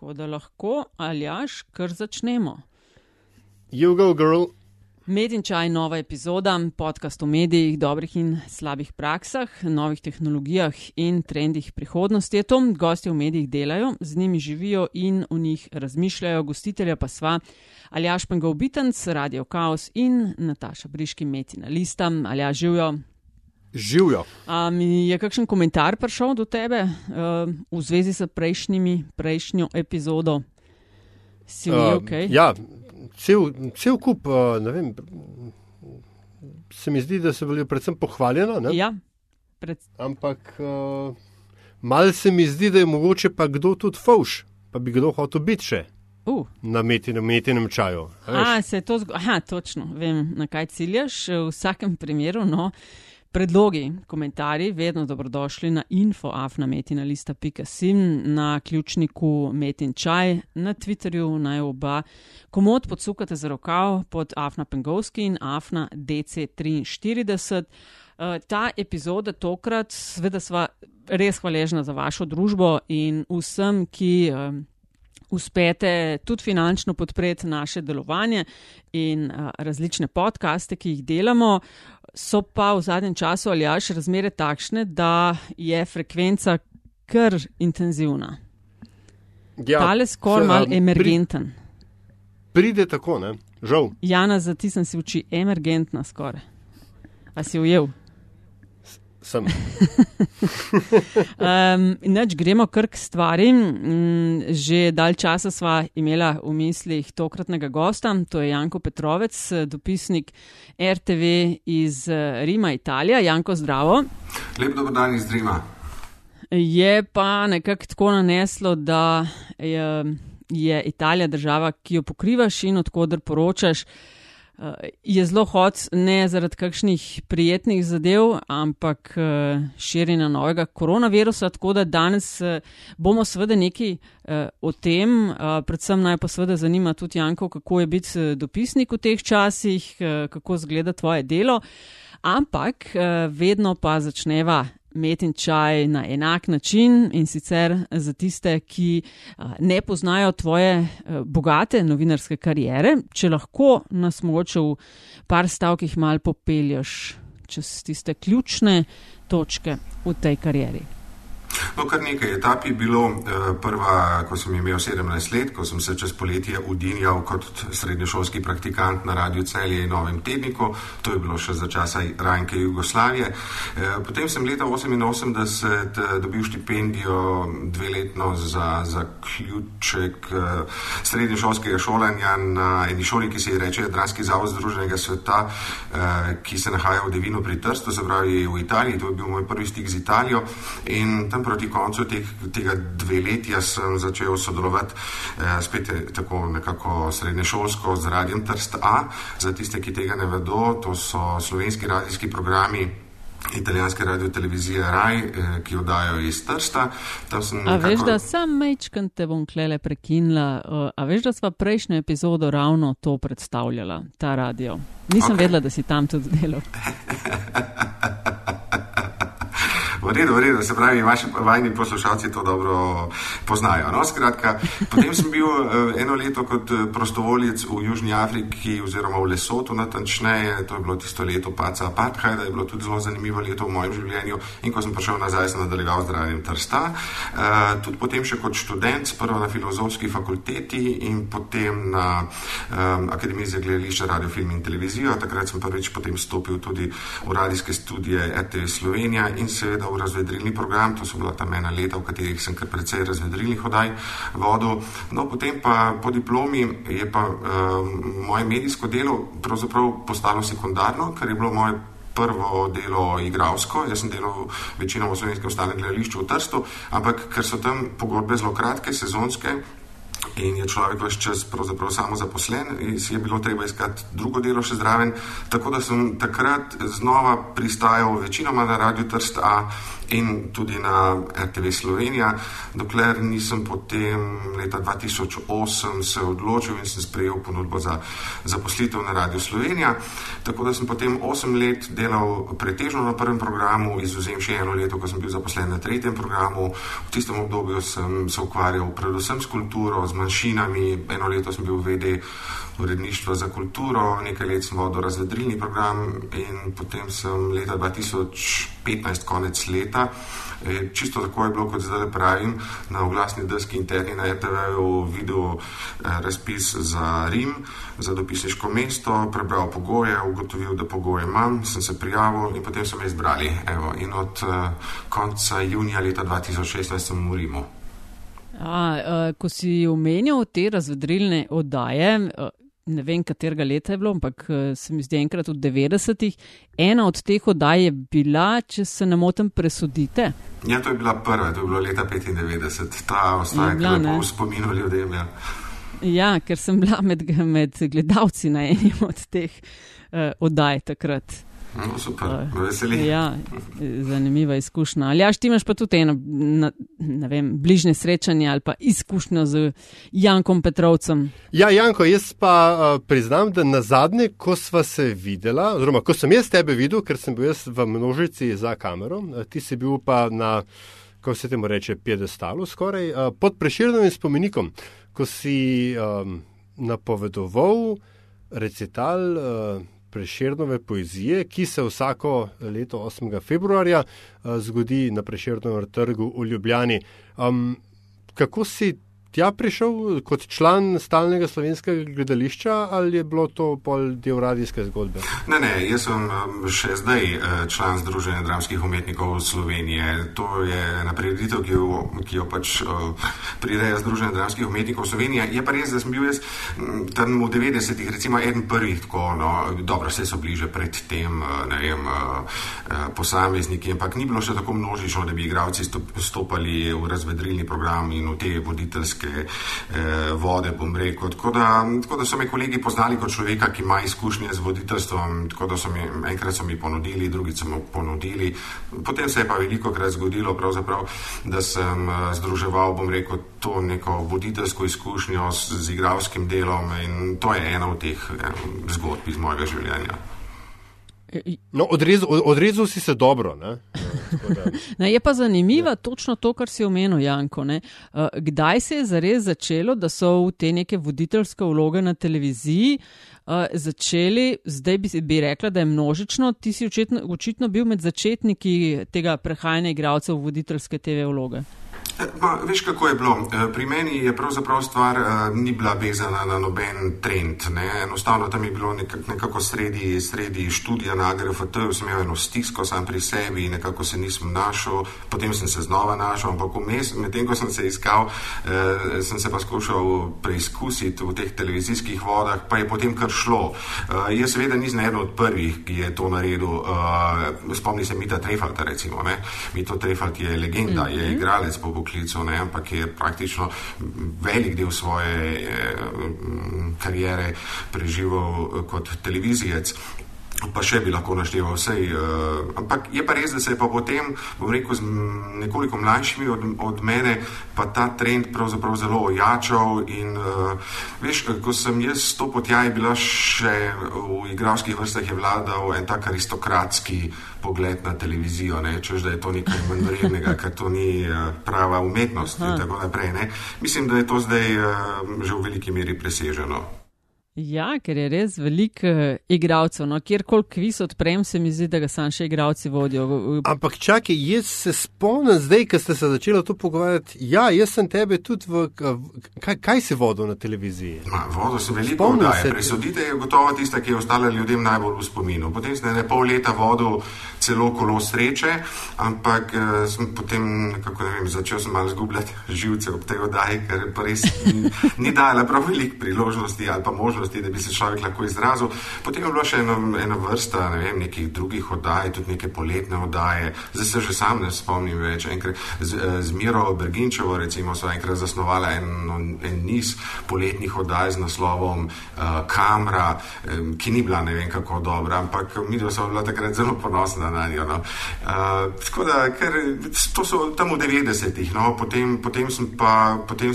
Tako da lahko, aljaš, kar začnemo. You go, girl. Med in čaj, nova epizoda, podcast o medijih, dobrih in slabih praksah, novih tehnologijah in trendih prihodnosti. Je to, gosti v medijih delajo, z njimi živijo in v njih razmišljajo, gostitelja pa sva Aljaš Pengov Bitenc, Radio Chaos in Nataša Briški Metina Lista. Aljaš živijo. Živijo. Um, je kakšen komentar prišel do tebe uh, v zvezi s prejšnjimi, prejšnjo epizodo? Si uh, ok? Ja, cel, cel kup, uh, ne vem, se mi zdi, da se bili predvsem pohvaljena. Ja, pred... Ampak uh, mal se mi zdi, da je mogoče pa kdo tudi fauš, pa bi kdo hotel biti še. Uh. Na metinem, metinem čaju. A, se to zgodilo? Aha, točno, vem, na kaj ciljaš. V vsakem primeru, no, uh, Predlogi, komentarji, vedno dobrodošli na infoafnametina.sim, na ključniku Metin Čaj, na Twitterju naj oba komod podsukate za rokav pod Afna Pengovski in Afna DC43. Uh, eh, ta epizoda tokrat, sveda sva res hvaležna za vašo družbo in vsem, ki. Uspete tudi finančno podpreti naše delovanje in a, različne podkaste, ki jih delamo, so pa v zadnjem času ali až razmere takšne, da je frekvenca kar intenzivna. Ja, Tale skoraj mal emergenten. Pri, pride tako, ne? Žal. Jana, za ti sem si uči emergentna skoraj. A si ujel? Sem. um, neč, gremo kar k stvari. Mm, že dalj časa sva imela v mislih tokratnega gosta, to je Janko Petrovec, dopisnik RTV iz eh, Rima, Italija. Janko, zdravo. Lep dober dan iz Rima. Je pa nekako tako naneslo, da je, je Italija država, ki jo pokrivaš in odkudar poročaš. Uh, je zelo hod, ne zaradi kakšnih prijetnih zadev, ampak uh, širjenja novega koronavirusa. Tako da danes uh, bomo seveda nekaj o tem, predvsem naj pa seveda zanima tudi Janko, kako je biti dopisnik v teh časih, kako zgleda tvoje delo. Ampak vedno pa začneva met in čaj na enak način in sicer za tiste, ki ne poznajo tvoje bogate novinarske karijere, če lahko nas mogoče v par stavkih mal popelješ čez tiste ključne točke v tej karieri. No, kar nekaj etap je bilo. Eh, prva, ko sem imel 17 let, ko sem se čez poletje udinjal kot srednješolski praktikant na radiju Celje in Novem tedniku, to je bilo še za časa Rajnke Jugoslavije. Eh, potem sem leta 1988 eh, dobil štipendijo dveletno za zaključek srednješolskega šolanja na eni šoli, ki se ji reče Jadranski zavod Združenega sveta, ki se nahaja v Devinu pri Trstu, se pravi v Italiji. To je bil moj prvi stik z Italijo. In tam proti koncu teh, tega dveletja sem začel sodelovati eh, spet eh, tako nekako srednješolsko z Radijem Trst A. Za tiste, ki tega ne vedo, to so slovenski radijski programi. Italijanske radio televizije Raj, eh, ki jo dajo iz Trsta. Nekako... A veš, da sem mečkan te bom klele prekinila. A veš, da sva prejšnjo epizodo ravno to predstavljala, ta radio. Nisem okay. vedela, da si tam tudi delal. V redu, v redu, se pravi, vaši vajni poslušalci to dobro poznajo. No, skratka, potem sem bil uh, eno leto kot eh, prostovoljec v Južni Afriki oziroma v Lesotu natančneje, to je bilo tisto leto paca apartheida, je bilo tudi zelo zanimivo leto v mojem življenju in ko sem prišel nazaj, sem nadaljeval zdravjem Trsta. Uh, tudi potem še kot študent, prvo na filozofski fakulteti in potem na um, Akademiji za gledališče, radio, film in televizijo. Takrat sem prvič potem stopil tudi v radijske studije RTV Slovenija in seveda v razvedrilni program, to so bila ta mena leta, v katerih sem kar precej razvedrilnih hodaj vodil. No, potem pa po diplomi je pa um, moje medijsko delo pravzaprav postalo sekundarno, ker je bilo moje prvo delo igralsko. Jaz sem delal večino v slovenskem ostalem gledališču v Trstu, ampak ker so tam pogodbe zelo kratke, sezonske, in je človek vse čas pravzaprav samo zaposlen in si je bilo treba iskati drugo delo še zraven. Tako da sem takrat znova pristajal večinoma na Radio Trst A in tudi na RTV Slovenija, dokler nisem potem leta 2008 se odločil in sem sprejel ponudbo za zaposlitev na Radio Slovenija. Tako da sem potem 8 let delal pretežno na prvem programu, izuzem še eno leto, ko sem bil zaposlen na tretjem programu. V tistem obdobju sem se ukvarjal predvsem s kulturo, z manjšinami, eno leto sem bil vede uredništva za kulturo, nekaj let sem vodil razvedrilni program in potem sem leta 2015, konec leta, eh, čisto tako je bilo, kot zdaj pravim, na oglasni deski interni na RTV-u videl eh, razpis za Rim, za dopisniško mesto, prebral pogoje, ugotovil, da pogoje imam, sem se prijavil in potem so me izbrali. Evo, in od uh, konca junija leta 2016 sem v Rimu. A, uh, ko si omenjal te razvedrilne oddaje, ne vem, katerega leta je bilo, ampak eh, se mi zdi enkrat v 90-ih. Ena od teh oddaj je bila, če se ne motim, presudite. Ja, to je bila prva, to je bilo leta 95, ta ostaja nekaj v spominu ljudem. Ja. ja, ker sem bila med, med gledalci na enem od teh uh, oddaj takrat. No, super, veseli. Ja, zanimiva izkušnja. Ali ja, ti imaš pa tudi eno, na, ne vem, bližnje srečanje ali pa izkušnjo z Jankom Petrovcem? Ja, Janko, jaz pa uh, priznam, da na zadnje, ko sva se videla, oziroma ko sem jaz tebe videl, ker sem bil jaz v množici za kamero, uh, ti si bil pa na, kako se temu reče, piedestalu skoraj, uh, pod preširjenim spomenikom, ko si um, napovedoval recital. Uh, Preširnove poezije, ki se vsako leto 8. februarja uh, zgodi na Preširnovem trgu v Ljubljani. Um, kako si tja prišel kot član stalnega slovenskega gledališča ali je bilo to pol del radijske zgodbe? Ne, ne, jaz sem um, še zdaj eh, član Združenja dramskih umetnikov Slovenije. To je ena prireditev, ki jo, ki jo pač eh, prireja Združenje dramskih umetnikov Slovenije. Je pa res, da sem bil jaz tam v 90-ih, recimo eden prvih, tako, no, dobro, vse so bliže pred tem, eh, ne vem, posamezniki, ampak ni bilo še tako množično, da bi igravci stopali v razvedrilni program in v te voditeljske slovenske eh, vode, bom rekel. Tako da, tako da so me kolegi poznali kot človeka, ki ima izkušnje z voditeljstvom. Tako da so mi enkrat so mi ponudili, drugi so mi ponudili. Potem se je pa veliko krat zgodilo, da sem eh, združeval, bom rekel, to neko voditeljsko izkušnjo z, z igralskim delom in to je ena od teh eh, zgodb iz mojega življenja. No, odrezal, odrezal si se dobro. Ne? Ne, je pa zanimivo točno to, kar si omenil, Janko. Ne? Eh, kdaj se je zares začelo, da so v te neke voditeljske vloge na televiziji uh, začeli, zdaj bi, bi rekla, da je množično, ti si očitno, očitno bil med začetniki tega prehajanja igralcev v voditeljske TV vloge. Ma, veš, kako je bilo? Eh, pri meni je pravzaprav stvar uh, ni bila vezana na noben trend. Ne? Enostavno tam je bilo nekak, nekako sredi, sredi študija na AGRFT, sem imel eno stisko sam pri sebi in nekako se nisem našel, potem sem se znova našel, ampak vmes, medtem ko sem se iskal, uh, sem se pa skušal preizkusiti v teh televizijskih vodah, pa je potem kar šlo. Uh, jaz seveda nisem eden od prvih, ki je to naredil. Uh, spomni se Mita Trefalta, recimo. Ne? Mito Trefalt je legenda, mm -hmm. je mhm. igralec po poklicu, ne, ampak je praktično velik del svoje eh, karijere preživel kot televizijec. Pa še bi lahko našteval vse. Uh, ampak je pa res, da se je pa potem, bom rekel, z nekoliko mlajšimi od, od mene, pa ta trend pravzaprav zelo ojačal. In uh, veš, ko sem jaz stopil tja, je bila še v igralskih vrstah je vladal en tak aristokratski pogled na televizijo, čež da je to nekaj manj vrednega, ker to ni uh, prava umetnost Aha. in tako naprej. Ne? Mislim, da je to zdaj uh, že v veliki meri preseženo. Ja, ker je res veliko uh, igralcev. No, Kjerkoli kviz odprem, se mi zdi, da ga sam še igralci vodijo. Ampak čakaj, jaz se spomnim zdaj, ko ste se začeli to pogovarjati. Ja, jaz sem tebe tudi v. Kaj, kaj si vodil na televiziji? Ma, vodil sem veliko oddaje. Presodite je gotovo tista, ki je ostala ljudem najbolj v spominu. Potem sem ne pol leta vodil celo kolo sreče, ampak uh, sem potem nekako, ne vem, začel sem malo zgubljati živce ob tej oddaji, ker pa res ni, ni dala prav veliko priložnosti ali pa možnosti možnosti, da bi se človek lahko izrazil. Potem je bilo še eno, ena vrsta ne vem, nekih drugih oddaj, tudi neke poletne oddaje. Zdaj se že sam ne spomnim več. Enkrat z, eh, z Miro Berginčevo recimo so enkrat zasnovala en, en niz poletnih oddaj z naslovom uh, Kamra, um, ki ni bila ne vem kako dobra, ampak mi dva smo bila takrat zelo ponosna na njo. No. Uh, tako da, ker to so tam v 90-ih, no. potem, potem, potem,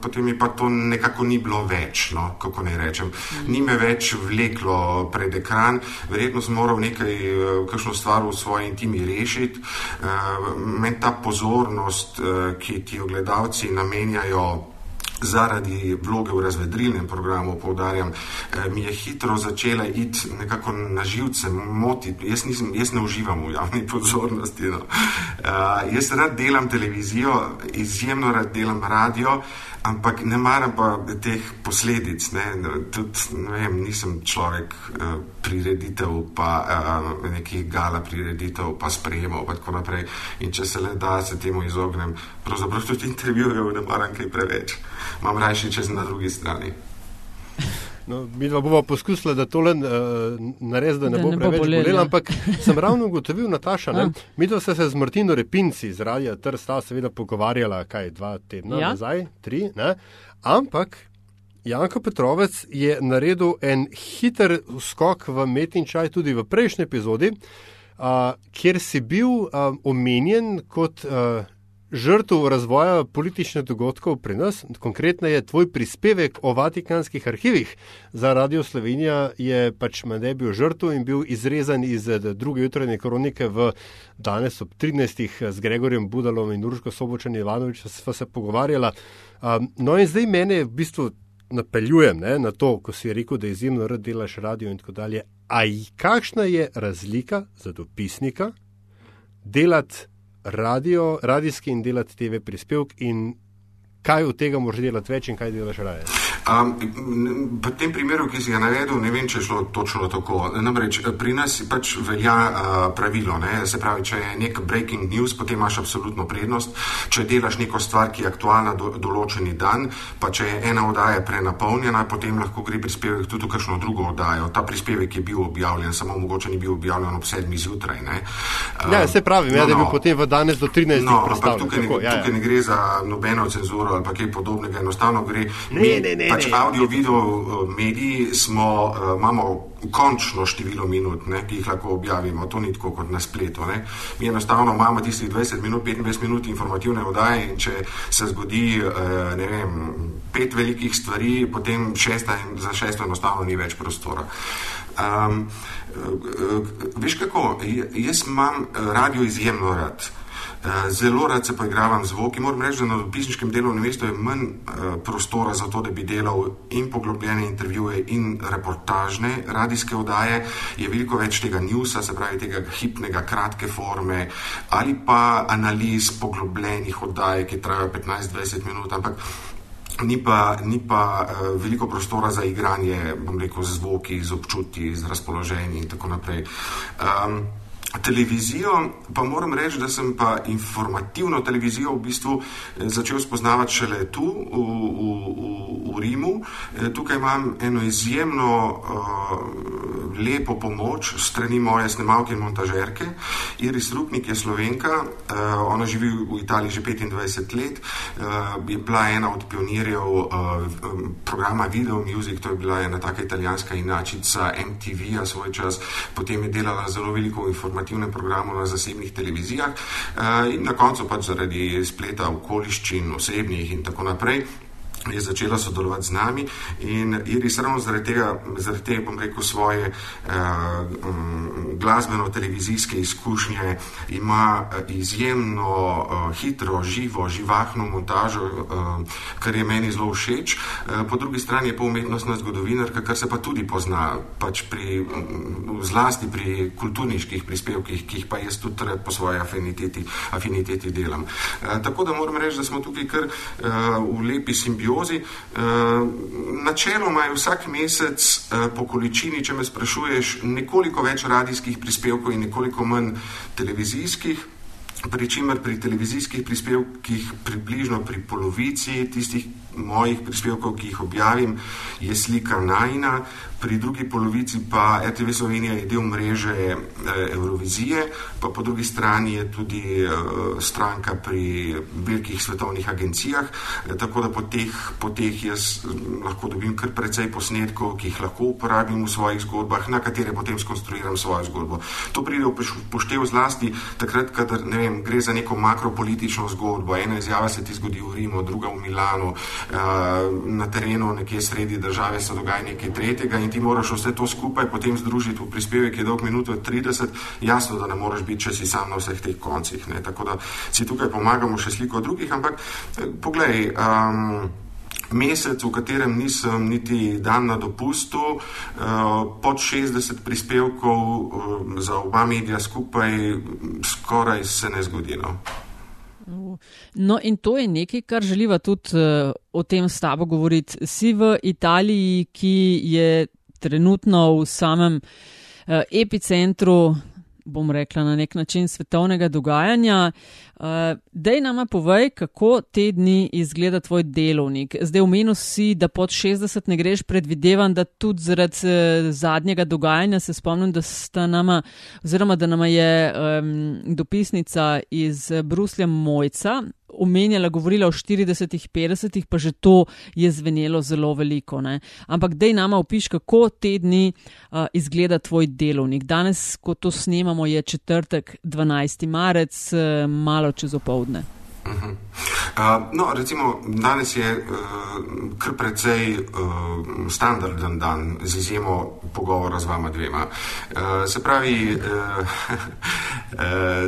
potem mi pa to nekako ni bilo več, no, kako ne rečem. Ni me več vleklo pred ekran, verjetno sem moral nekaj, kakšno stvar v svoji intimi rešiti. Uh, Meni ta pozornost, uh, ki ti jo gledalci namenjajo, zaradi vloge v razvedrilnem programu, povdarjam, eh, mi je hitro začela iti nekako na živce, motiti. Jaz, jaz ne uživam v javni pozornosti. No. Uh, jaz rad delam televizijo, izjemno rad delam radio ampak ne maram pa teh posledic. Ne. Tud, ne vem, nisem človek uh, prireditev, pa uh, nekih gala prireditev, pa sprejemal in tako naprej. In če se le da, se temu izognem. Pravzaprav tudi intervjujev ne maram kaj preveč. Imam rajši, če sem na drugi strani. No, mi dva bomo poskusili, da to le uh, naredi, da ne da bo ne preveč bolelo. Ampak sem ravno ugotovil, Nataša, ne, mi dva se z Martino Repinci iz Radia Trsta seveda pogovarjala, kaj dva tedna ja. nazaj, tri, ne, ampak Janko Petrovec je naredil en hiter skok v Metinčaj tudi v prejšnji epizodi, uh, kjer si bil uh, omenjen kot. Uh, žrtev razvoja političnih dogodkov pri nas, konkretno je tvoj prispevek o vatikanskih arhivih za Radio Slovenija, je pač mene bil žrtev in bil izrezan iz eh, druge jutranje kronike v danes ob 13. z Gregorjem Budalom in Urško Sobočan Ivanovič, sva se pogovarjala. Um, no in zdaj mene v bistvu napeljujem ne, na to, ko si rekel, da izjemno rad delaš radio in tako dalje. A kakšna je razlika za dopisnika delati radio, radijski in delati TV prispevek in kaj od tega moraš delati več in kaj delaš raje? Um, v tem primeru, ki si ga navedel, ne vem, če je šlo točno tako. Namreč pri nas pač velja uh, pravilo, ne? se pravi, če je nek breaking news, potem imaš absolutno prednost. Če delaš neko stvar, ki je aktualna do, določeni dan, pa če je ena oddaja prenapolnjena, potem lahko gre prispevek tudi v kakšno drugo oddajo. Ta prispevek je bil objavljen, samo mogoče ni bil objavljen ob sedmi zjutraj. Um, ja, se pravi, no, ja, da je bil no, potem v danes do 13. No, ampak tukaj, tako, ne, ja, tukaj ja. ne gre za nobeno cenzuro ali kaj podobnega, enostavno gre. Ne, ne, ne pač audio, video eh, mediji smo, uh, imamo končno število minut, ne, ki jih lahko objavimo, to ni tako kot na spletu. Ne. Mi enostavno imamo tistih 20 minut, 25 minut informativne oddaje in če se zgodi uh, vem, pet velikih stvari, potem šesta in za šesto enostavno ni več prostora. Um, veš kako, jaz imam radio izjemno rad. Eh, zelo rad se poigravam z zvoki. Moram reči, da na dopisniškem delovnem mestu je manj uh, prostora za to, da bi delal in poglobljene intervjuje in reportažne radijske oddaje. Je veliko več tega newsa, se pravi tega hipnega, kratke forme ali pa analiz poglobljenih oddaj, ki trajajo 15-20 minut. Ampak Ni pa, ni pa uh, veliko prostora za igranje, bom rekel, z zvoki, z občutki, z razpoloženjem in tako naprej. Um, televizijo, pa moram reči, da sem pa informativno televizijo v bistvu eh, začel spoznavati šele tu, v, v, v, v Rimu. Eh, tukaj imam eno izjemno uh, lepo pomoč strani moje snemalke in montažerke. Iris Rupnik je slovenka, uh, ona živi v Italiji že 25 let, uh, je bila ena od pionirjev uh, programa Video Music, to je bila ena taka italijanska inačica MTV-a svoj čas, potem je delala zelo veliko informativno informativnem programu na zasebnih televizijah eh, in na koncu pač zaradi spleta okoliščin, osebnih in tako naprej je začela sodelovati z nami in Iris ravno zaradi tega, zaradi tega bom rekel, svoje uh, um, glasbeno-televizijske izkušnje ima eh, izjemno uh, hitro, živo, živahno montažo, uh, kar je meni zelo všeč. Uh, po drugi strani je pa umetnostna zgodovinarka, kar se pa tudi pozna, pač pri, um, zlasti pri kulturniških prispevkih, ki jih pa jaz tudi po svoji afiniteti, afiniteti delam. Uh, tako da moram reči, da smo tukaj kar uh, v lepi simbiozi simbiozi. Eh, načeloma je vsak mesec eh, po količini, če me sprašuješ, nekoliko več radijskih prispevkov in nekoliko manj televizijskih. pri čemer pri televizijskih prispevkih približno pri polovici tistih mojih prispevkov, ki jih objavim, je slika najna, pri drugi polovici pa RTV Slovenija je del mreže eh, Eurovizije, pa po drugi strani je tudi eh, stranka pri velikih svetovnih agencijah, eh, tako da po teh, po teh jaz lahko dobim kar precej posnetkov, ki jih lahko uporabim v svojih zgodbah, na katere potem skonstruiram svojo zgodbo. To pride v poštev zlasti takrat, kadar ne vem, gre za neko makropolitično zgodbo. Ena izjava se ti zgodi v Rimu, druga v Milanu, na terenu nekje sredi države se dogaja nekaj tretjega in ti moraš vse to skupaj potem združiti v prispevek, ki je dolg minuto 30, jasno, da ne moreš biti, če si sam na vseh teh koncih. Ne? Tako da si tukaj pomagamo še sliko drugih, ampak eh, poglej. Um, Mesec, v katerem nisem niti dan na dopustu, uh, pod 60 prispevkov uh, za oba medija skupaj, skoraj se ne zgodi. No. No, in to je nekaj, kar želiva tudi uh, o tem s tabo govoriti. Si v Italiji, ki je trenutno v samem uh, epicentru, bom rekla, na nek način svetovnega dogajanja. Uh, dej nama povej, kako te dni izgleda tvoj delovnik. Zdaj, omenil si, da pod 60 ne greš, predvidevam, da tudi zaradi uh, zadnjega dogajanja se spomnim, da sta nama, oziroma da nama je um, dopisnica iz Bruslja Mojca omenjala, govorila o 40, 50, pa že to je zvenelo zelo veliko. Ne? Ampak dej nama opiš, kako te dni uh, izgleda tvoj delovnik. Danes, ko to snemamo, je četrtek, 12. marec, uh, malo čez opoldne. Uh -huh. uh, no, recimo, danes je uh, kar precej uh, standarden dan, z izjemo pogovora z vama dvema. Uh, se pravi, uh,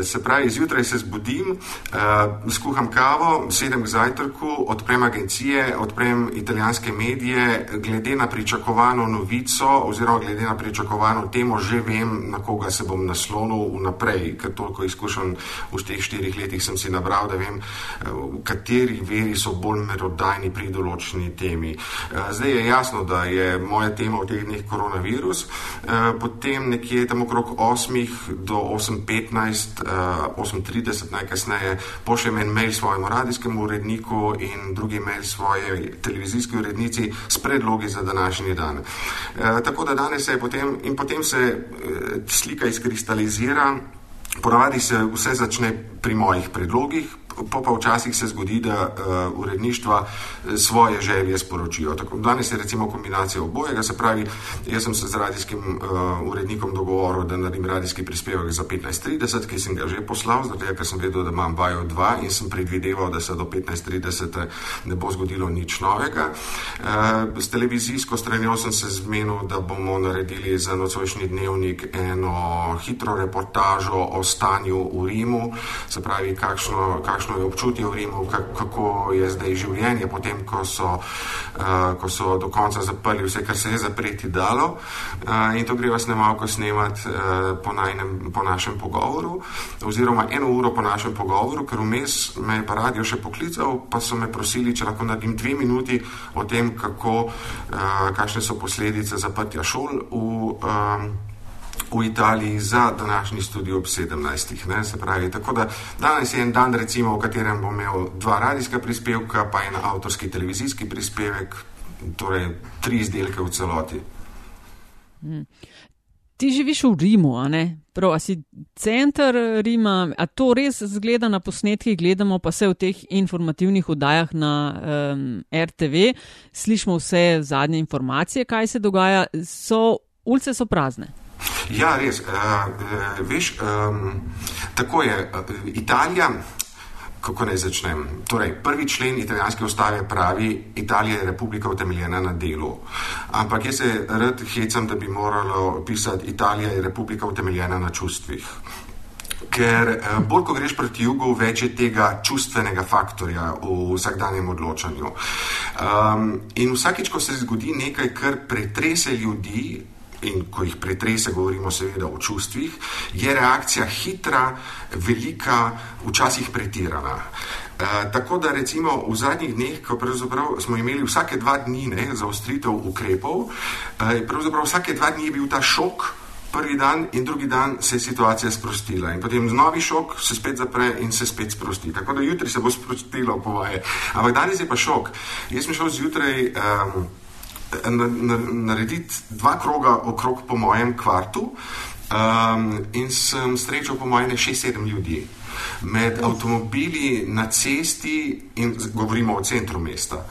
se pravi, zjutraj se zbudim, uh, skuham kavo, sedem k zajtrku, odprem agencije, odprem italijanske medije, glede na pričakovano novico oziroma glede na pričakovano temo, že vem, na koga se bom naslonil vnaprej, ker toliko izkušenj v teh štirih letih sem si nabral, da vem, v kateri veri so bolj merodajni pri določeni temi. Eh, zdaj je jasno, da je moja tema v teh dneh koronavirus, eh, potem nekje tam okrog 8 do 8.15, 8.30 eh, najkasneje pošljem en mail svojemu radijskemu uredniku in drugi mail svoje televizijski urednici s predlogi za današnji dan. Tako da danes se je potem in potem se slika izkristalizira. Ponavadi se vse začne pri mojih predlogih, pa pa včasih se zgodi, da uh, uredništva eh, svoje želje sporočijo. Tako, danes je recimo kombinacija obojega, se pravi, jaz sem se z radijskim uh, urednikom dogovoril, da naredim radijski prispevek za 15.30, ki sem ga že poslal, zato ker sem vedel, da imam vajo 2 in sem predvideval, da se do 15.30 ne bo zgodilo nič novega. Uh, s televizijsko stranjo sem se zmenil, da bomo naredili za nocojšnji dnevnik eno hitro reportažo o stanju v Rimu, se pravi, kakšno, kakšno kakšno je občutje v Rimu, kako je zdaj življenje, potem ko so, uh, ko so do konca zaprli vse, kar se je zapreti dalo. Uh, in to greva snemalko snemati uh, po, najnem, po našem pogovoru, oziroma eno uro po našem pogovoru, ker vmes me je pa radio še poklical, pa so me prosili, če lahko naredim dve minuti o tem, kako, uh, kakšne so posledice zaprtja šol v. Um, v Italiji za današnji studio ob 17. Ne, se pravi, tako da danes je en dan, recimo, v katerem bom imel dva radijska prispevka, pa en avtorski televizijski prispevek, torej tri izdelke v celoti. Hmm. Ti živiš v Rimu, a ne? Prav, a si center Rima, a to res zgleda na posnetkih, gledamo pa se v teh informativnih oddajah na um, RTV, slišimo vse zadnje informacije, kaj se dogaja, so, ulice so prazne. Ja, res. Uh, veš, um, tako je. Uh, Italija, kako naj začnem? Torej, prvi člen italijanske ustave pravi, Italija je republika utemeljena na delu. Ampak jaz se rad hecam, da bi moralo pisati, Italija je republika utemeljena na čustvih. Ker bolj, ko greš proti jugu, več je tega čustvenega faktorja v vsakdanjem odločanju. Um, in vsakeč, ko se zgodi nekaj, kar pretrese ljudi, in ko jih pretrese, govorimo seveda o čustvih, je reakcija hitra, velika, včasih pretirana. E, tako da recimo v zadnjih dneh, ko smo imeli vsake dva dni ne, za ostritev ukrepov, e, pravzaprav vsake dva dni je bil ta šok prvi dan in drugi dan se je situacija sprostila. In potem novi šok se spet zapre in se spet sprosti. Tako da jutri se bo sprostilo, povaje. Ampak danes je pa šok. Jaz sem šel zjutraj. Um, Narediti dva kroga okrog po mojem kvartu, um, in sem srečal, po mojem, 6-7 ljudi med avtomobili na cesti, in govorimo o centru mesta.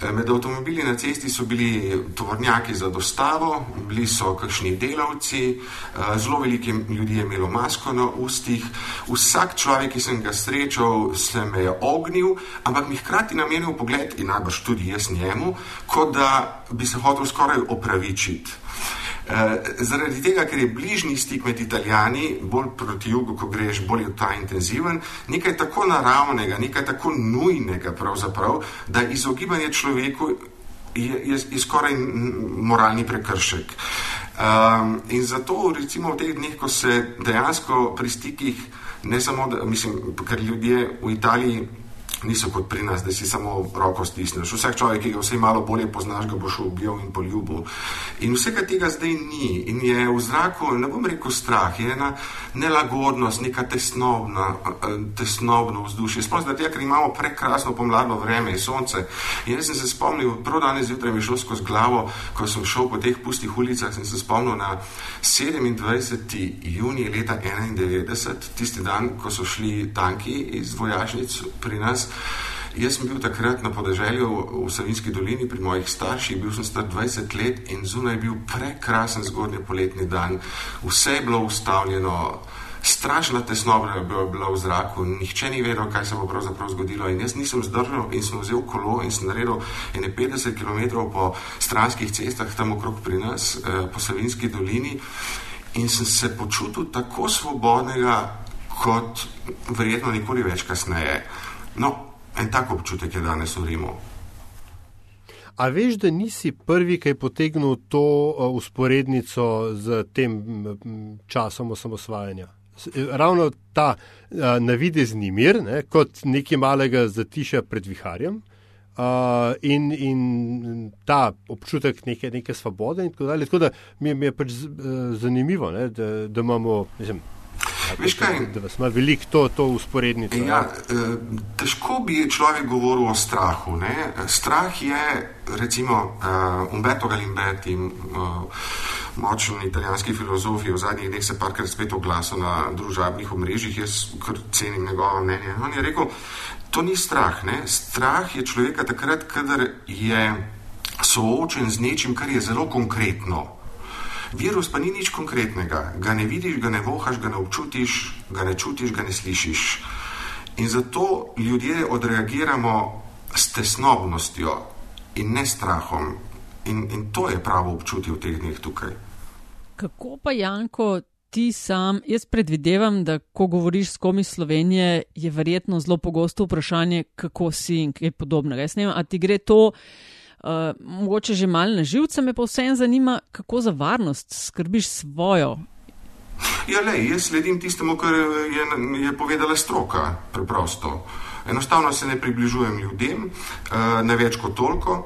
Eh, med avtomobili na cesti so bili tovornjaki za dostavo, bili so kakšni delavci, eh, zelo veliki ljudje je imelo masko na ustih. Vsak človek, ki sem ga srečal, se me je ognil, ampak mi hkrati namenil pogled, in najbrž tudi jaz njemu, kot da bi se hotel skoraj opravičiti. Eh, zaradi tega, ker je bližnji stik med Italijani, bolj proti jugu, ko greš, bolj je ta intenziven, nekaj tako naravnega, nekaj tako nujnega, da izogibanje človeku je, je, je skoraj moralni prekršek. Um, in zato, recimo, v teh dneh, ko se dejansko pri stikih, ne samo, da, mislim, ker ljudje v Italiji niso kot pri nas, da si samo roko stisneš. Vsak človek, ki ga vse malo bolje poznaš, ga boš ubil in poljubil. In vsega tega zdaj ni. In je v zraku, ne bom rekel strah, je ena nelagodnost, neka tesnobna, tesnobno vzdušje. Sploh zato, ker imamo prekrasno pomladno vreme in sonce. In jaz sem se spomnil, prav danes zjutraj mi je šlo skozi glavo, ko sem šel po teh pustih ulicah, sem se spomnil na 27. juni leta 1991, tisti dan, ko so šli tanki iz vojašnic pri nas. Jaz sem bil takrat na podeželju v Savinski dolini pri mojih starših, bil sem star 20 let in zunaj je bil prekrasen zgodnji poletni dan. Vse je bilo ustavljeno, strašna tesnobna je bila v zraku, nihče ni vedel, kaj se bo pravzaprav zgodilo. In jaz nisem zdržal in sem vzel kolo in sem naredil 50 km po stranskih cestah tam okrog pri nas, eh, po Savinski dolini. In sem se počutil tako svobodnega, kot verjetno nikoli več kasneje. No, en tak občutek je danes v Rimu. A veš, da nisi prvi, ki je potegnil to usporednico uh, z tem časom osamosvajanja? E, ravno ta uh, navidezni mir, ne, kot nekaj malega zatiša pred viharjem. Uh, in, in ta občutek neke, neke svobode, in tako dalje. Tako da mi, mi je pač zanimivo, ne, da, da imamo, mislim, Veš kaj? Da vas ima veliko to, to usporednico. Ja, eh, težko bi človek govoril o strahu. Ne? Strah je, recimo, uh, Umberto Galimberti, uh, močen italijanski filozof, v zadnjih dneh se parkrat spet oglasil na družabnih omrežjih, jaz kar cenim njegovo mnenje. On je rekel, to ni strah. Ne? Strah je človeka takrat, kadar je soočen z nečim, kar je zelo konkretno. Virus pa ni nič konkretnega. Ga ne vidiš, ga ne vohaš, ga ne občutiš, ga ne čutiš, ga ne slišiš. In zato ljudje odreagiramo s tesnobnostjo in ne strahom. In, in to je pravo občutje v teh dneh tukaj. Kako pa, Janko, ti sam, jaz predvidevam, da ko govoriš s komi Slovenije, je verjetno zelo pogosto vprašanje, kako si in kaj podobnega. Jaz ne vem, a ti gre to. Uh, mogoče že malo na živce, me pa vseeno zanima, kako za varnost skrbiš svojo. Ja, le, jaz sledim tistemu, kar je, je povedala stroka, preprosto. Enostavno se ne približujem ljudem, uh, ne več kot toliko.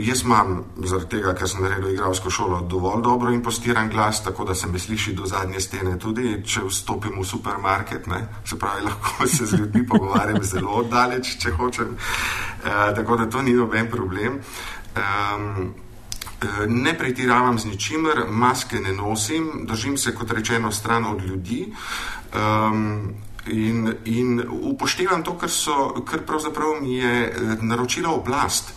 Jaz imam, zaradi tega, ker sem naredil igralsko šolo, dovolj dobro in postiran glas, tako da se me sliši do zadnje stene. Tudi če vstopim v supermarket, ne? se pravi, lahko se z ljudmi pogovarjam zelo daleč, če hočem. Uh, tako da to ni noben problem. Um, ne pretiravam z ničimer, maske ne nosim, držim se, kot rečeno, stran od ljudi um, in, in upoštevam to, kar, so, kar pravzaprav mi je eh, naročila oblast.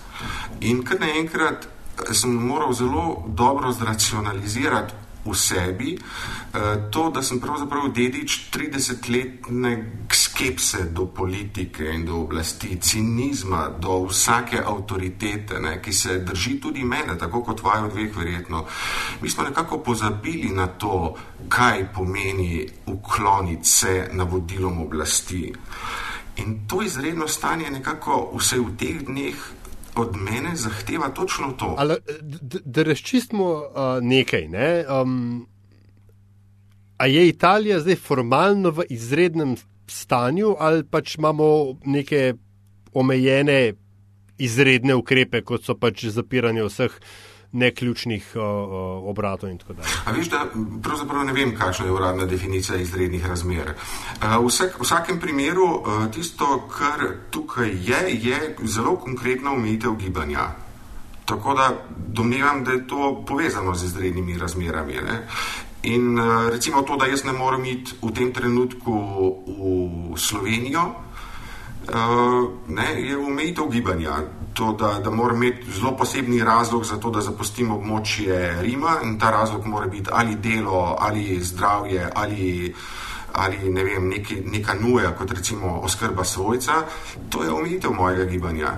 In kar naenkrat eh, sem moral zelo dobro zracionalizirati v sebi, eh, to, da sem pravzaprav dedič 30-letne skepse do politike in do oblasti, cinizma do vsake avtoritete, ne, ki se drži tudi mene, tako kot vajo dveh verjetno. Mi smo nekako pozabili na to, kaj pomeni ukloniti se navodilom oblasti. In to izredno stanje nekako vse v teh dneh od mene zahteva točno to. Ali, da razčistimo uh, nekaj. Ne? Um, a je Italija zdaj formalno v izrednem stanju, ali pač imamo neke omejene izredne ukrepe, kot so pač zapiranje vseh neključnih obratov in tako dalje. A veš, da pravzaprav ne vem, kakšna je uradna definicija izrednih razmer. V vsak, vsakem primeru tisto, kar tukaj je, je zelo konkretna omejitev gibanja. Tako da domnevam, da je to povezano z izrednimi razmerami. Ne? In recimo to, da jaz ne morem iti v tem trenutku v Slovenijo, ne, je omejitev gibanja to, da, da mora imeti zelo posebni razlog za to, da zapustim območje Rima in ta razlog mora biti ali delo, ali zdravje, ali, ali ne vem, neki, neka nuja, kot recimo oskrba svojca. To je omejitev mojega gibanja.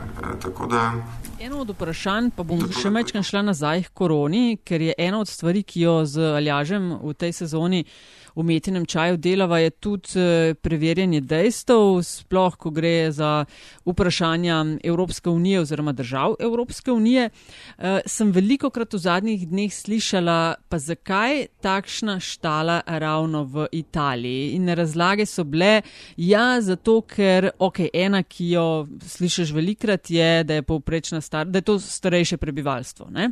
Da, Eno od vprašanj, pa bom še večkrat šla nazaj k koroni, ker je ena od stvari, ki jo z Aljažem v tej sezoni v metinem čaju delava, je tudi eh, preverjanje dejstev, sploh ko gre za vprašanja Evropske unije oziroma držav Evropske unije. Eh, sem veliko krat v zadnjih dneh slišala, pa zakaj takšna štala ravno v Italiji. In razlage so bile, ja, zato ker, ok, ena, ki jo slišiš velikrat, je, da je povprečna star, da je to starejše prebivalstvo. Ne?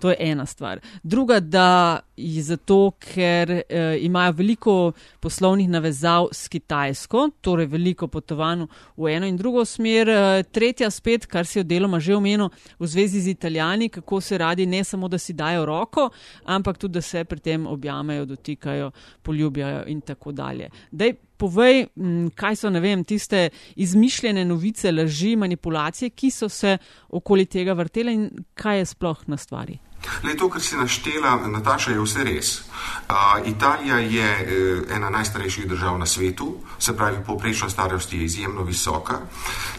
To je ena stvar. Druga, da je zato, ker eh, imajo veliko poslovnih navezav s Kitajsko, torej veliko potovanj v eno in drugo smer. Eh, tretja spet, kar si jo deloma že omenil, v zvezi z Italijani, kako se radi ne samo, da si dajo roko, ampak tudi, da se pri tem objamejo, dotikajo, poljubljajo in tako dalje. Dej, Povej, kaj so vem, tiste izmišljene novice, laži, manipulacije, ki so se okoli tega vrtele in kaj je sploh na stvari. Le to, kar si naštela, Nataša, je vse res. Uh, Italija je uh, ena najstarejših držav na svetu, se pravi, povprečna starost je izjemno visoka.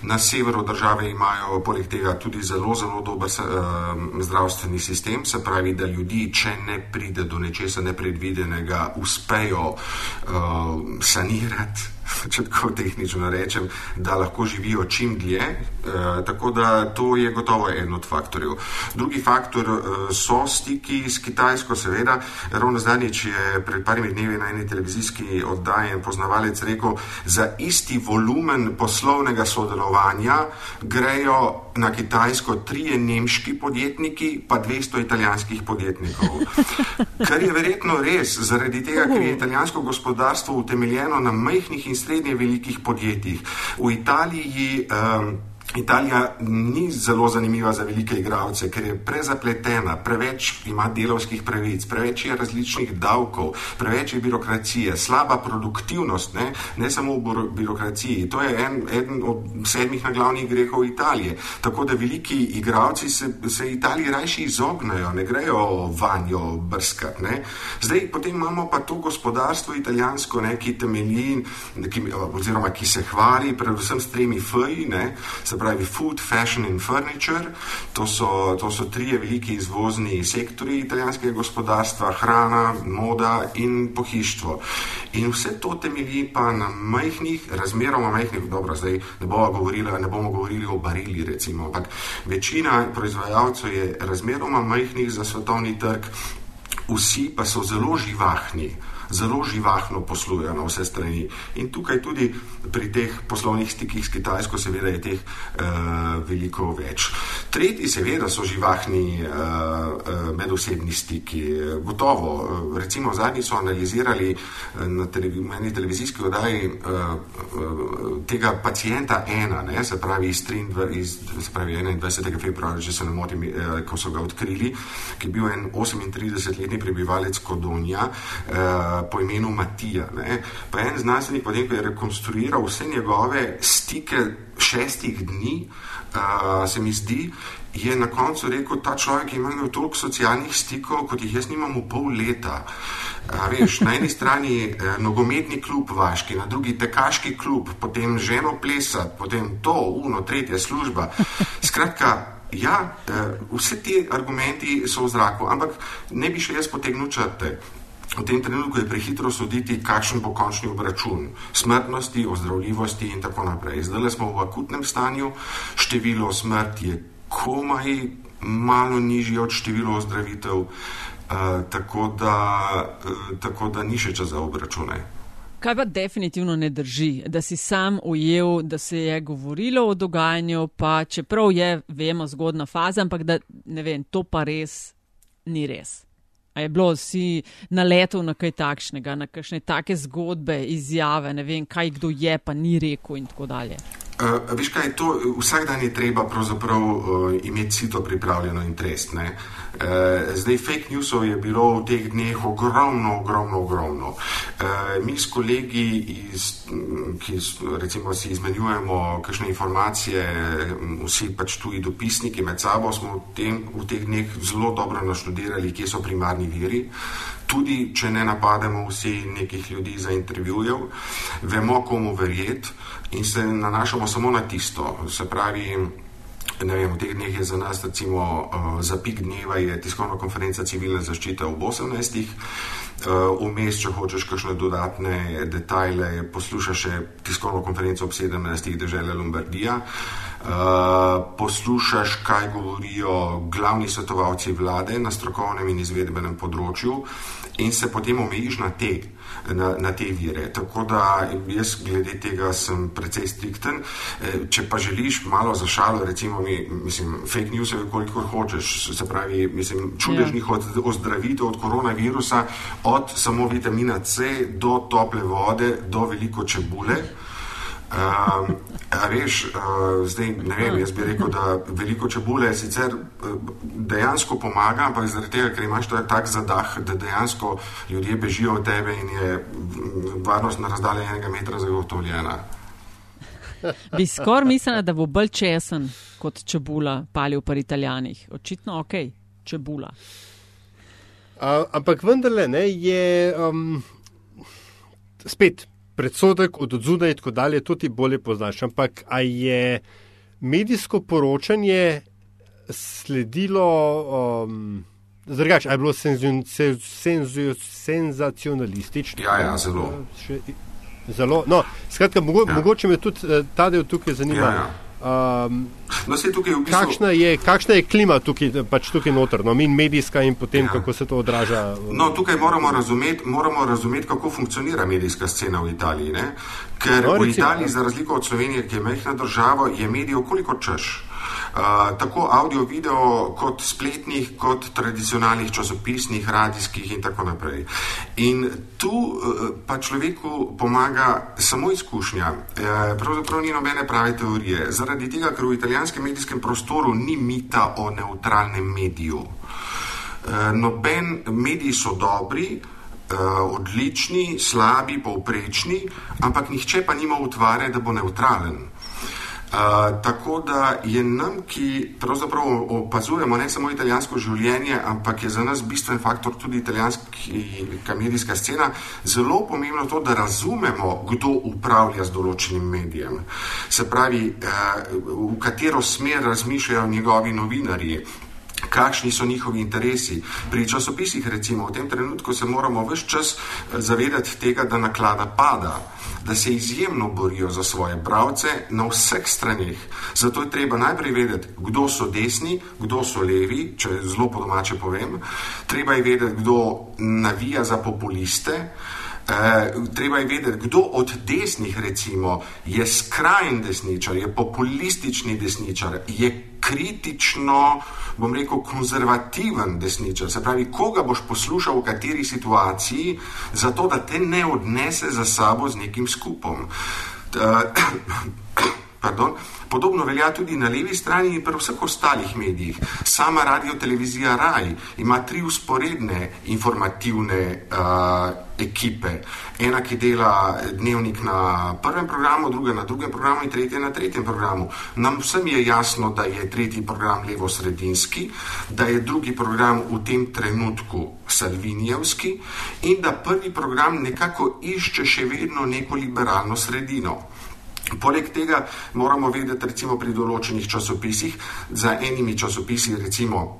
Na severu države imajo poleg tega tudi zelo, zelo dober uh, zdravstveni sistem, se pravi, da ljudi, če ne pride do nečesa nepredvidenega, uspejo uh, sanirati če tako tehnično rečem, da lahko živijo čim dlje. E, tako da to je gotovo en od faktorjev. Drugi faktor e, so stiki s Kitajsko, seveda. Ravno zadnjič je pred parimi dnevi na eni televizijski oddaji en poznavalec rekel, za isti volumen poslovnega sodelovanja grejo na Kitajsko trije nemški podjetniki, pa 200 italijanskih podjetnikov. Kar je verjetno res, zaradi tega, ker je italijansko gospodarstvo utemeljeno na majhnih in srednje velikih podjetjih. V Italiji um, Italija ni zelo zanimiva za velike igralce, ker je prezapletena, preveč ima delovskih pravic, preveč je različnih davkov, preveč je birokracije, slaba produktivnost, ne, ne samo v birokraciji. To je en, eden od sedmih naglavnih grehov Italije. Tako da veliki igralci se, se Italiji rajši izognajo, ne grejo vanjo brskati. Zdaj potem imamo pa to gospodarstvo italijansko, ne, ki temelji, ki, oziroma ki se hvali predvsem s tremi F-ji, pravi food, fashion in furniture. To so, to so trije veliki izvozni sektori italijanskega gospodarstva: hrana, moda in pohištvo. In vse to temelji pa na majhnih, razmeroma majhnih, dobro, zdaj ne bomo govorili, ne bomo govorili o barili, recimo, ampak večina proizvajalcev je razmeroma majhnih za svetovni trg, vsi pa so zelo živahni zelo živahno poslujejo na vse strani. In tukaj tudi pri teh poslovnih stikih s Kitajsko, seveda, je teh uh, veliko več. Tretji, seveda, so živahni uh, medosebni stiki. Gotovo, recimo, zadnji so analizirali na televi eni televizijski oddaji uh, uh, tega pacijenta ena, ne, se pravi iz, 23, iz se pravi 21. februarja, če se ne motim, uh, ko so ga odkrili, ki je bil en 38-letni prebivalec Kodonja. Uh, po imenu Matija. Ne? Pa en znanstvenik, potem, ko je rekonstruiral vse njegove stike šestih dni, uh, se mi zdi, je na koncu rekel, ta človek ima toliko socialnih stikov, kot jih jaz nimam v pol leta. Veš, na eni strani eh, nogometni klub vaški, na drugi tekaški klub, potem ženo plesati, potem to, uno, tretja služba. Skratka, ja, eh, vse ti argumenti so v zraku, ampak ne bi še jaz potegnil črte. V tem trenutku je prehitro soditi, kakšen bo končni obračun smrtnosti, ozdravljivosti in tako naprej. Zdaj smo v akutnem stanju, število smrti je komaj malo nižje od števila ozdravitev, uh, tako, da, uh, tako da ni še čas za obračune. Kaj pa definitivno ne drži, da si sam ujel, da se je govorilo o dogajanju, pa čeprav je, vemo, zgodna faza, ampak da ne vem, to pa res ni res. A je bilo si naletel na kaj takšnega, na kakšne take zgodbe, izjave, ne vem, kaj kdo je, pa ni rekel in tako dalje. Uh, veš kaj, to, vsak dan je treba pravzaprav uh, imeti sito pripravljeno in trest. Uh, zdaj, fake newsov je bilo v teh dneh ogromno, ogromno, ogromno. Uh, mi s kolegi, iz, ki recimo si izmenjujemo kakšne informacije, vsi pač tuji dopisniki med sabo, smo v, tem, v teh dneh zelo dobro naštudirali, kje so primarni viri. Tudi, če ne napademo vsi nekih ljudi za intervjujev, vemo, komu verjeti in se nanašamo samo na tisto. Se pravi, ne vem, v teh dneh je za nas, recimo, uh, za pik dneva je tiskovna konferenca civilne zaščite ob 18. Uh, vmes, če hočeš kakšne dodatne detajle, poslušaš še tiskovno konferenco ob 17. države Lombardija. Uh, poslušaš, kaj govorijo glavni svetovalci vlade na strokovnem in izvedbenem področju, in se potem omejiš na te na, na te vire. Tako da jaz glede tega sem precej strikten. E, če pa želiš malo za šalo, recimo, mi, mislim, fake news koliko hočeš, se pravi, mislim, čudežnih ja. od ozdravitev od koronavirusa, od samo vitamina C do tople vode, do veliko čebule. Uh, veš, uh, zdaj ne vem, jaz bi rekel, da veliko čebule sicer dejansko pomaga, ampak zaradi tega, ker imaš tak zadah, da dejansko ljudje bežijo od tebe in je varnost na razdalji enega metra zagotovljena. Bi skoraj mislila, da bo bolj česen kot čebula palil pri italijanih. Očitno ok, čebula. Uh, ampak vendarle ne, je um, spet predsodek od odzuna in tako dalje, to ti bolje poznaš. Ampak a je medijsko poročanje sledilo, um, zdrgač, a je bilo senzacionalistično? Ja, ja, zelo. Še, zelo. No, skratka, mogo, ja. mogoče me tudi uh, ta del tukaj zanima. Ja, ja. Um, no, tukaj v bistvu... kakšna, je, kakšna je klima tukaj, pač tukaj noter, no, in medijska, in potem ja. kako se to odraža? No, tukaj moramo razumeti, moramo razumeti, kako funkcionira medijska scena v Italiji. Ne? Ker no, v Italiji, ja. za razliko od Slovenije, ki je mehna država, je medijev koliko češ tako audio, video, kot spletnih, kot tradicionalnih časopisnih, radijskih in tako naprej. In tu e, pa človeku pomaga samo izkušnja, e, pravzaprav ni nobene prave teorije, zaradi tega, ker v italijanskem medijskem prostoru ni mita o neutralnem mediju. E, noben mediji so dobri, odlični, slabi, povprečni, ampak nihče pa nima utvare, da bo neutralen tako da je nam, ki pravzaprav opazujemo ne samo italijansko življenje, ampak je za nas bistven faktor tudi italijanska medijska scena, zelo pomembno to, da razumemo, kdo upravlja z določenim medijem. Se pravi, v katero smer razmišljajo njegovi novinarji. Kakšni so njihovi interesi? Pri časopisih, recimo, v tem trenutku se moramo vse čas zavedati tega, da naklada pada da se izjemno borijo za svoje pravce na vseh stranih. Zato je treba najprej vedeti, kdo so desni, kdo so levi, če zelo po domače povem. Treba je vedeti, kdo navija za populiste. Eh, treba je vedeti, kdo od desnih, recimo, je skrajni desničar, je populistični desničar, je kritično, bom rekel, konzervativen desničar. Se pravi, koga boš poslušal v kateri situaciji, zato da te ne odnese za sabo z nekim skupom. Pardon. Podobno velja tudi na levi strani in pri vseh ostalih medijih. Sama radio televizija Raj ima tri usporedne informativne uh, ekipe. Ena, ki dela dnevnik na prvem programu, druga na drugem programu in tretja na tretjem programu. Nam vsem je jasno, da je tretji program levo-sredinski, da je drugi program v tem trenutku salvinijevski in da prvi program nekako išče še vedno neko liberalno sredino. Poleg tega moramo vedeti, recimo pri določenih časopisih, za enimi časopisi, recimo,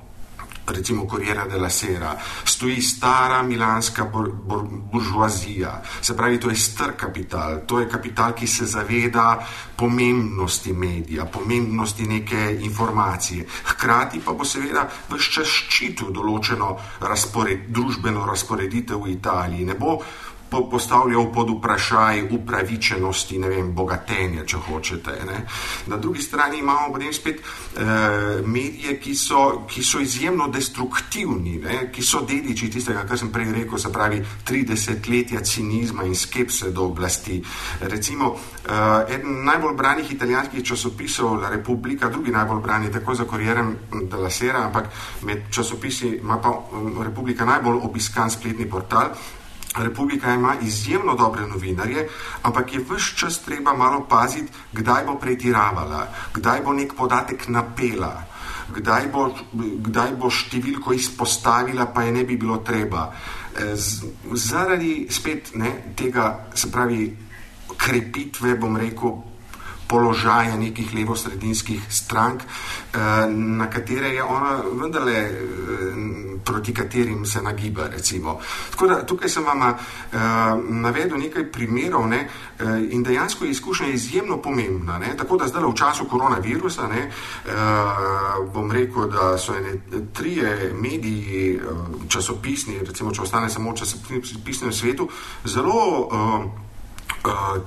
recimo Corriere della Sera, stoji stara milanska bur, bur, buržuazija, se pravi, to je str kapital, to je kapital, ki se zaveda pomembnosti medija, pomembnosti neke informacije. Hkrati pa bo seveda vse čas ščitil določeno razpored, družbeno razporeditev v Italiji. Ne bo po, postavljal pod vprašaj upravičenosti, ne vem, bogatenja, če hočete. Ne. Na drugi strani imamo potem spet eh, medije, ki so, ki so izjemno destruktivni, ne, ki so dediči tistega, kar sem prej rekel, se pravi 30 letja cinizma in skepse do oblasti. Recimo, eh, eden najbolj branih italijanskih časopisov, La Repubblica, drugi najbolj brani, tako za Corriere della Sera, ampak med časopisi ima pa um, Republika najbolj obiskan spletni portal. Republika ima izjemno dobre novinarje, ampak je vse čas treba malo paziti, kdaj bo pretiravala, kdaj bo nek podatek napela, kdaj bo, kdaj bo številko izpostavila, pa je ne bi bilo treba. E, z, zaradi spet ne, tega, se pravi, krepitve, bom rekel, položaja nekih levo-sredinskih strank, eh, na katere je ona vendarle, eh, proti katerim se nagiba. Recimo. Tako da tukaj sem vam eh, navedel nekaj primerov ne, in dejansko je izkušnja izjemno pomembna. Ne. Tako da zdaj v času koronavirusa ne, bom rekel, da so ene trije mediji, časopisni, recimo če ostane samo v svetu, zelo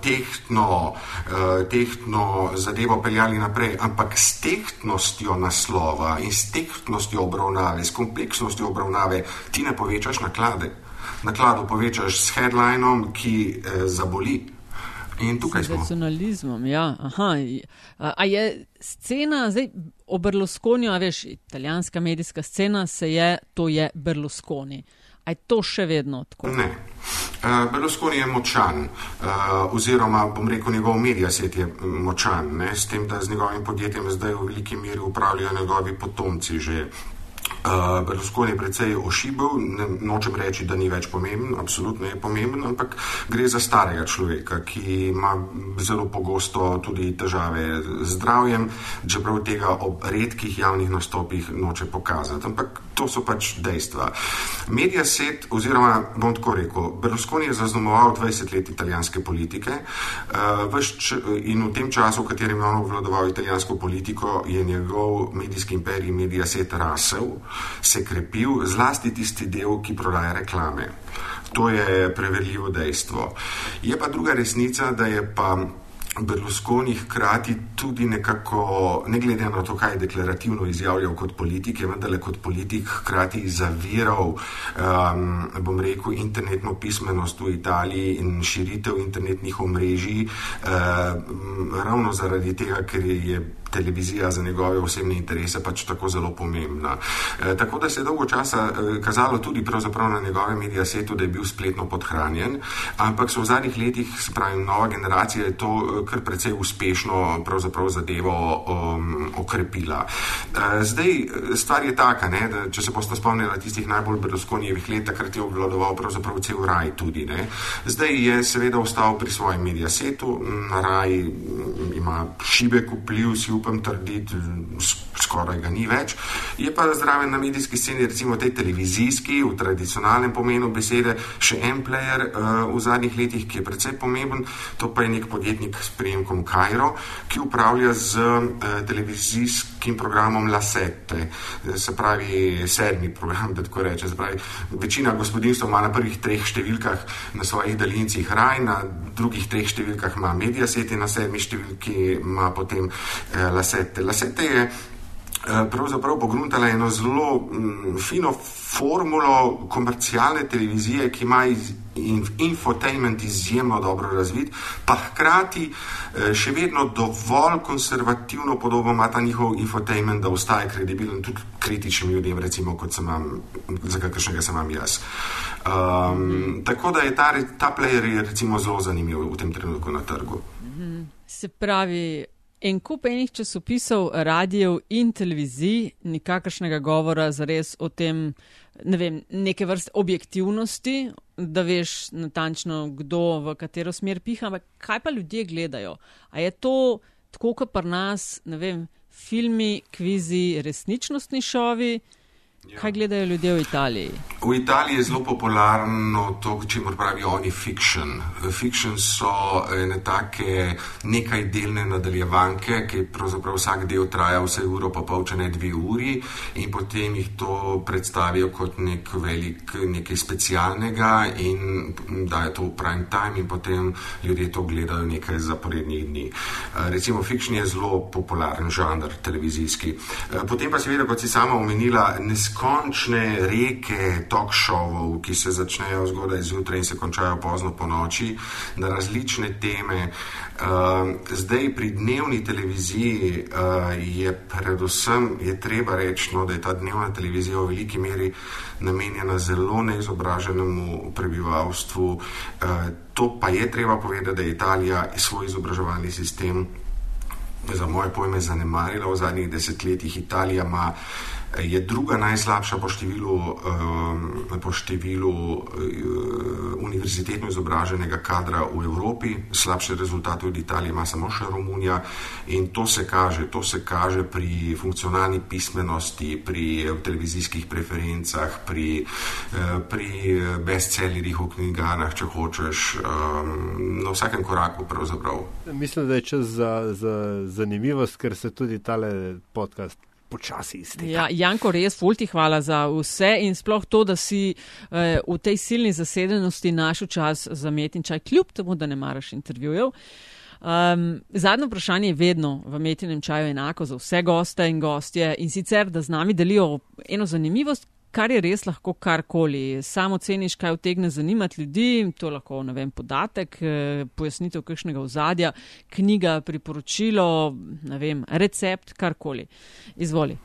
tehtno, uh, tehtno zadevo peljali naprej, ampak s tehtnostjo naslova in s tehtnostjo obravnave, s kompleksnostjo obravnave, ti ne povečaš naklade. Naklado povečaš s headlinom, ki uh, zaboli. In tukaj smo. Nacionalizmom, ja. Aha. A je scena, zdaj o Berlusconiju, a veš, italijanska medijska scena se je, to je Berlusconi. A je to še vedno tako? Ne. Uh, Berlusconi je močan, uh, oziroma bom rekel, njegov medijaset je močan, ne? s tem, da z njegovim podjetjem zdaj v veliki meri upravljajo njegovi potomci že Uh, Berlusconi je precej ošibil, ne, nočem reči, da ni več pomemben, absolutno je pomemben, ampak gre za starega človeka, ki ima zelo pogosto tudi težave z zdravjem, čeprav tega ob redkih javnih nastopih noče pokazati. Ampak to so pač dejstva. Medija set, oziroma bom tako rekel, Berlusconi je zaznamoval 20 let italijanske politike uh, č, in v tem času, v katerem je on obvladoval italijansko politiko, je njegov medijski imperij, medija set rasel se krepil, zlasti tisti del, ki prodaja reklame. To je preverljivo dejstvo. Je pa druga resnica, da je pa. Berlusconi hkrati tudi nekako, ne glede na to, kaj je deklarativno izjavljal kot politik, je vendarle kot politik hkrati zaviral, um, bom rekel, internetno pismenost v Italiji in širitev internetnih omrežij, um, ravno zaradi tega, ker je televizija za njegove osebne interese pač tako zelo pomembna. E, tako da se je dolgo časa e, kazalo tudi na njegove medije setu, da je bil spletno podhranjen, ampak so v zadnjih letih, spravi nova generacija, je to e, kar precej uspešno zadevo um, okrepila. E, zdaj, e, stvar je taka, ne, da če se boste spomnili tistih najbolj Berlusconijevih let, takrat je obvladoval pravzaprav cel raj tudi. Ne. Zdaj je seveda ostal pri svojem medije setu, na raj ima šibek vpliv, si upam trditi, skoraj ga ni več. Je pa zraven na medijski sceni, recimo tej televizijski, v tradicionalnem pomenu besede, še en player uh, v zadnjih letih, ki je precej pomemben, to pa je nek podjetnik s prijemkom Kajro, ki upravlja z uh, televizijskim programom La Sette, se pravi sedmi program, da tako reče. Pravi, večina gospodinstv ima na prvih treh številkah na svojih daljincih raj, na drugih treh številkah ima medijaset in na sedmi številki ima potem uh, Lasette. Lasette je eh, pravzaprav pogruntala eno zelo mm, fino formulo komercialne televizije, ki ima iz, in, infotainment izjemno dobro razvit, pa hkrati eh, še vedno dovolj konservativno podobo ima ta njihov infotainment, da ostaje kredibilen tudi kritičnim ljudem, recimo kot sem vam, za kakršnega sem vam jaz. Um. Tako da je ta, ta player je recimo zelo zanimiv v tem trenutku na trgu. Se pravi, En kup enih časopisov, radijev in televizij, nikakršnega govora za res o tem, ne vem, neke vrste objektivnosti, da veš natančno, kdo v katero smer piha, ampak kaj pa ljudje gledajo? A je to tako, kot pri nas, ne vem, filmi, kvizi, resničnostni šovi? Ja. Kaj gledajo ljudje v Italiji? V Italiji je zelo popularno to, če mora pravi oni fiction. Fiction so ene take nekaj delne nadaljevanke, ki pravzaprav vsak del traja vse uro, pa pol, če ne dve uri, in potem jih to predstavijo kot nek velik, nekaj specialnega in dajo to v prime time in potem ljudje to gledajo nekaj zaporednih dni. Recimo fiction je zelo popularen žanr televizijski. Potem pa seveda, kot si sama omenila, ne neskončne reke talk-showov, ki se začnejo zgodaj zjutraj in se končajo pozno po noči, na različne teme. Uh, zdaj pri dnevni televiziji uh, je predvsem, je treba reči, no, da je ta dnevna televizija v veliki meri namenjena zelo neizobraženemu prebivalstvu. Uh, to pa je treba povedati, da je Italija svoj izobraževalni sistem za moje pojme zanemarila v zadnjih desetletjih. Italija ima je druga najslabša po številu, um, po številu uh, univerzitetno izobraženega kadra v Evropi. Slabše rezultate od Italije ima samo še Romunija in to se kaže, to se kaže pri funkcionalni pismenosti, pri televizijskih preferencah, pri, uh, pri bestsellerjih v knjigarnah, če hočeš, um, na vsakem koraku pravzaprav. Mislim, da je čas za, za zanimivost, ker se tudi tale podcast počasi izteka. Ja, Janko, res, fulti hvala za vse in sploh to, da si eh, v tej silni zasedenosti našel čas za metin čaj, kljub temu, da ne maraš intervjujev. Um, zadnje vprašanje je vedno v metinem čaju enako za vse goste in gostje in sicer, da z nami delijo eno zanimivost, kar je res lahko karkoli. Samo ceniš, kaj vtegne zanimati ljudi, to lahko ne vem, podatek, eh, pojasnitev kakšnega ozadja, knjiga, priporočilo, ne vem, recept, karkoli. Izvoli.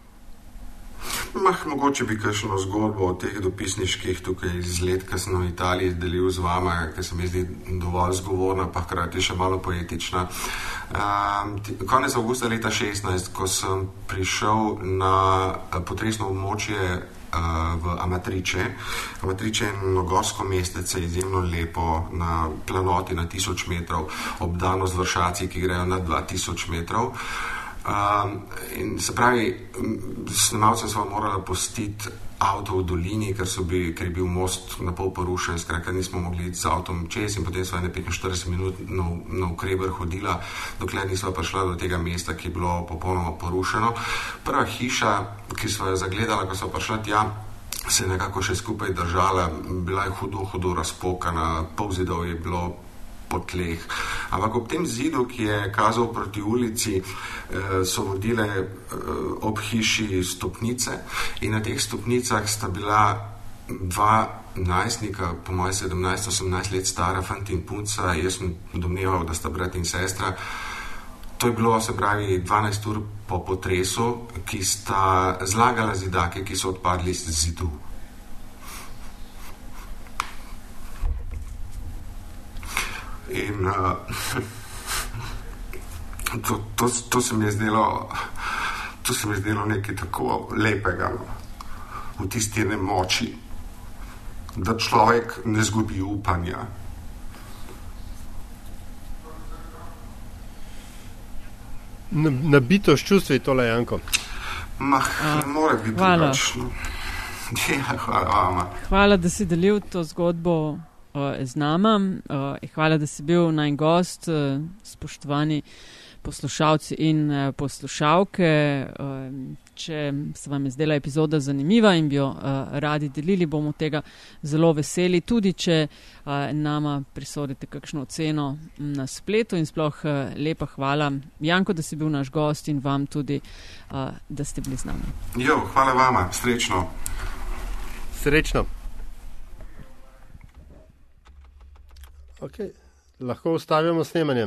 Mah, mogoče bi kakšno zgodbo o teh dopisniških tukaj iz let, ki sem v Italiji delil z vama, ki se mi zdi dovolj zgovorna, pa hkrati še malo poetična. Um, konec avgusta leta 2016, ko sem prišel na potresno območje v Amatriče. Amatriče je eno gorsko mestece, izjemno lepo, na planoti na tisoč metrov, obdano z vršaci, ki grejo na 2000 metrov. Um, in se pravi, snemalce smo morali postiti avto v dolini, ker, bi, ker je bil most na pol porušen, skratka nismo mogli z avtom čez in potem smo 45 minut na, na ukreber hodila, dokler nismo prišla do tega mesta, ki je bilo popolnoma porušeno. Prva hiša, ki smo jo zagledala, ko smo prišla tja, se je nekako še skupaj držala, bila je hudo, hudo razpokana, pol zidov je bilo po tleh. Ampak ob tem zidu, ki je kazal proti ulici, eh, so vodile eh, ob hiši stopnice in na teh stopnicah sta bila dva najstnika, po mojem 17-18 let stara fanta in punca, jaz sem domneval, da sta brat in sestra. To je bilo, se pravi, 12 ur po potresu, ki sta zlagala zidake, ki so odpadli z zidu. In uh, to, to, to, se zdelo, to se mi je zdelo nekaj tako lepega no, v tisti ene moči, da človek ne zgubi upanja. Nabito s čustvi tole, Janko. Mah, A, mora biti drugačno. Ja, hvala, hvala, da si delil to zgodbo z nama. Uh, hvala, da si bil naj gost, uh, spoštovani poslušalci in uh, poslušalke. Če se vam je zdela epizoda zanimiva in bi jo radi delili, bomo tega zelo veseli. Tudi, če nama prisodite kakšno oceno na spletu in sploh lepa hvala, Janko, da si bil naš gost in vam tudi, da ste bili z nami. Jo, hvala vama, srečno. Srečno. Okay. Lahko ustavimo snemanje.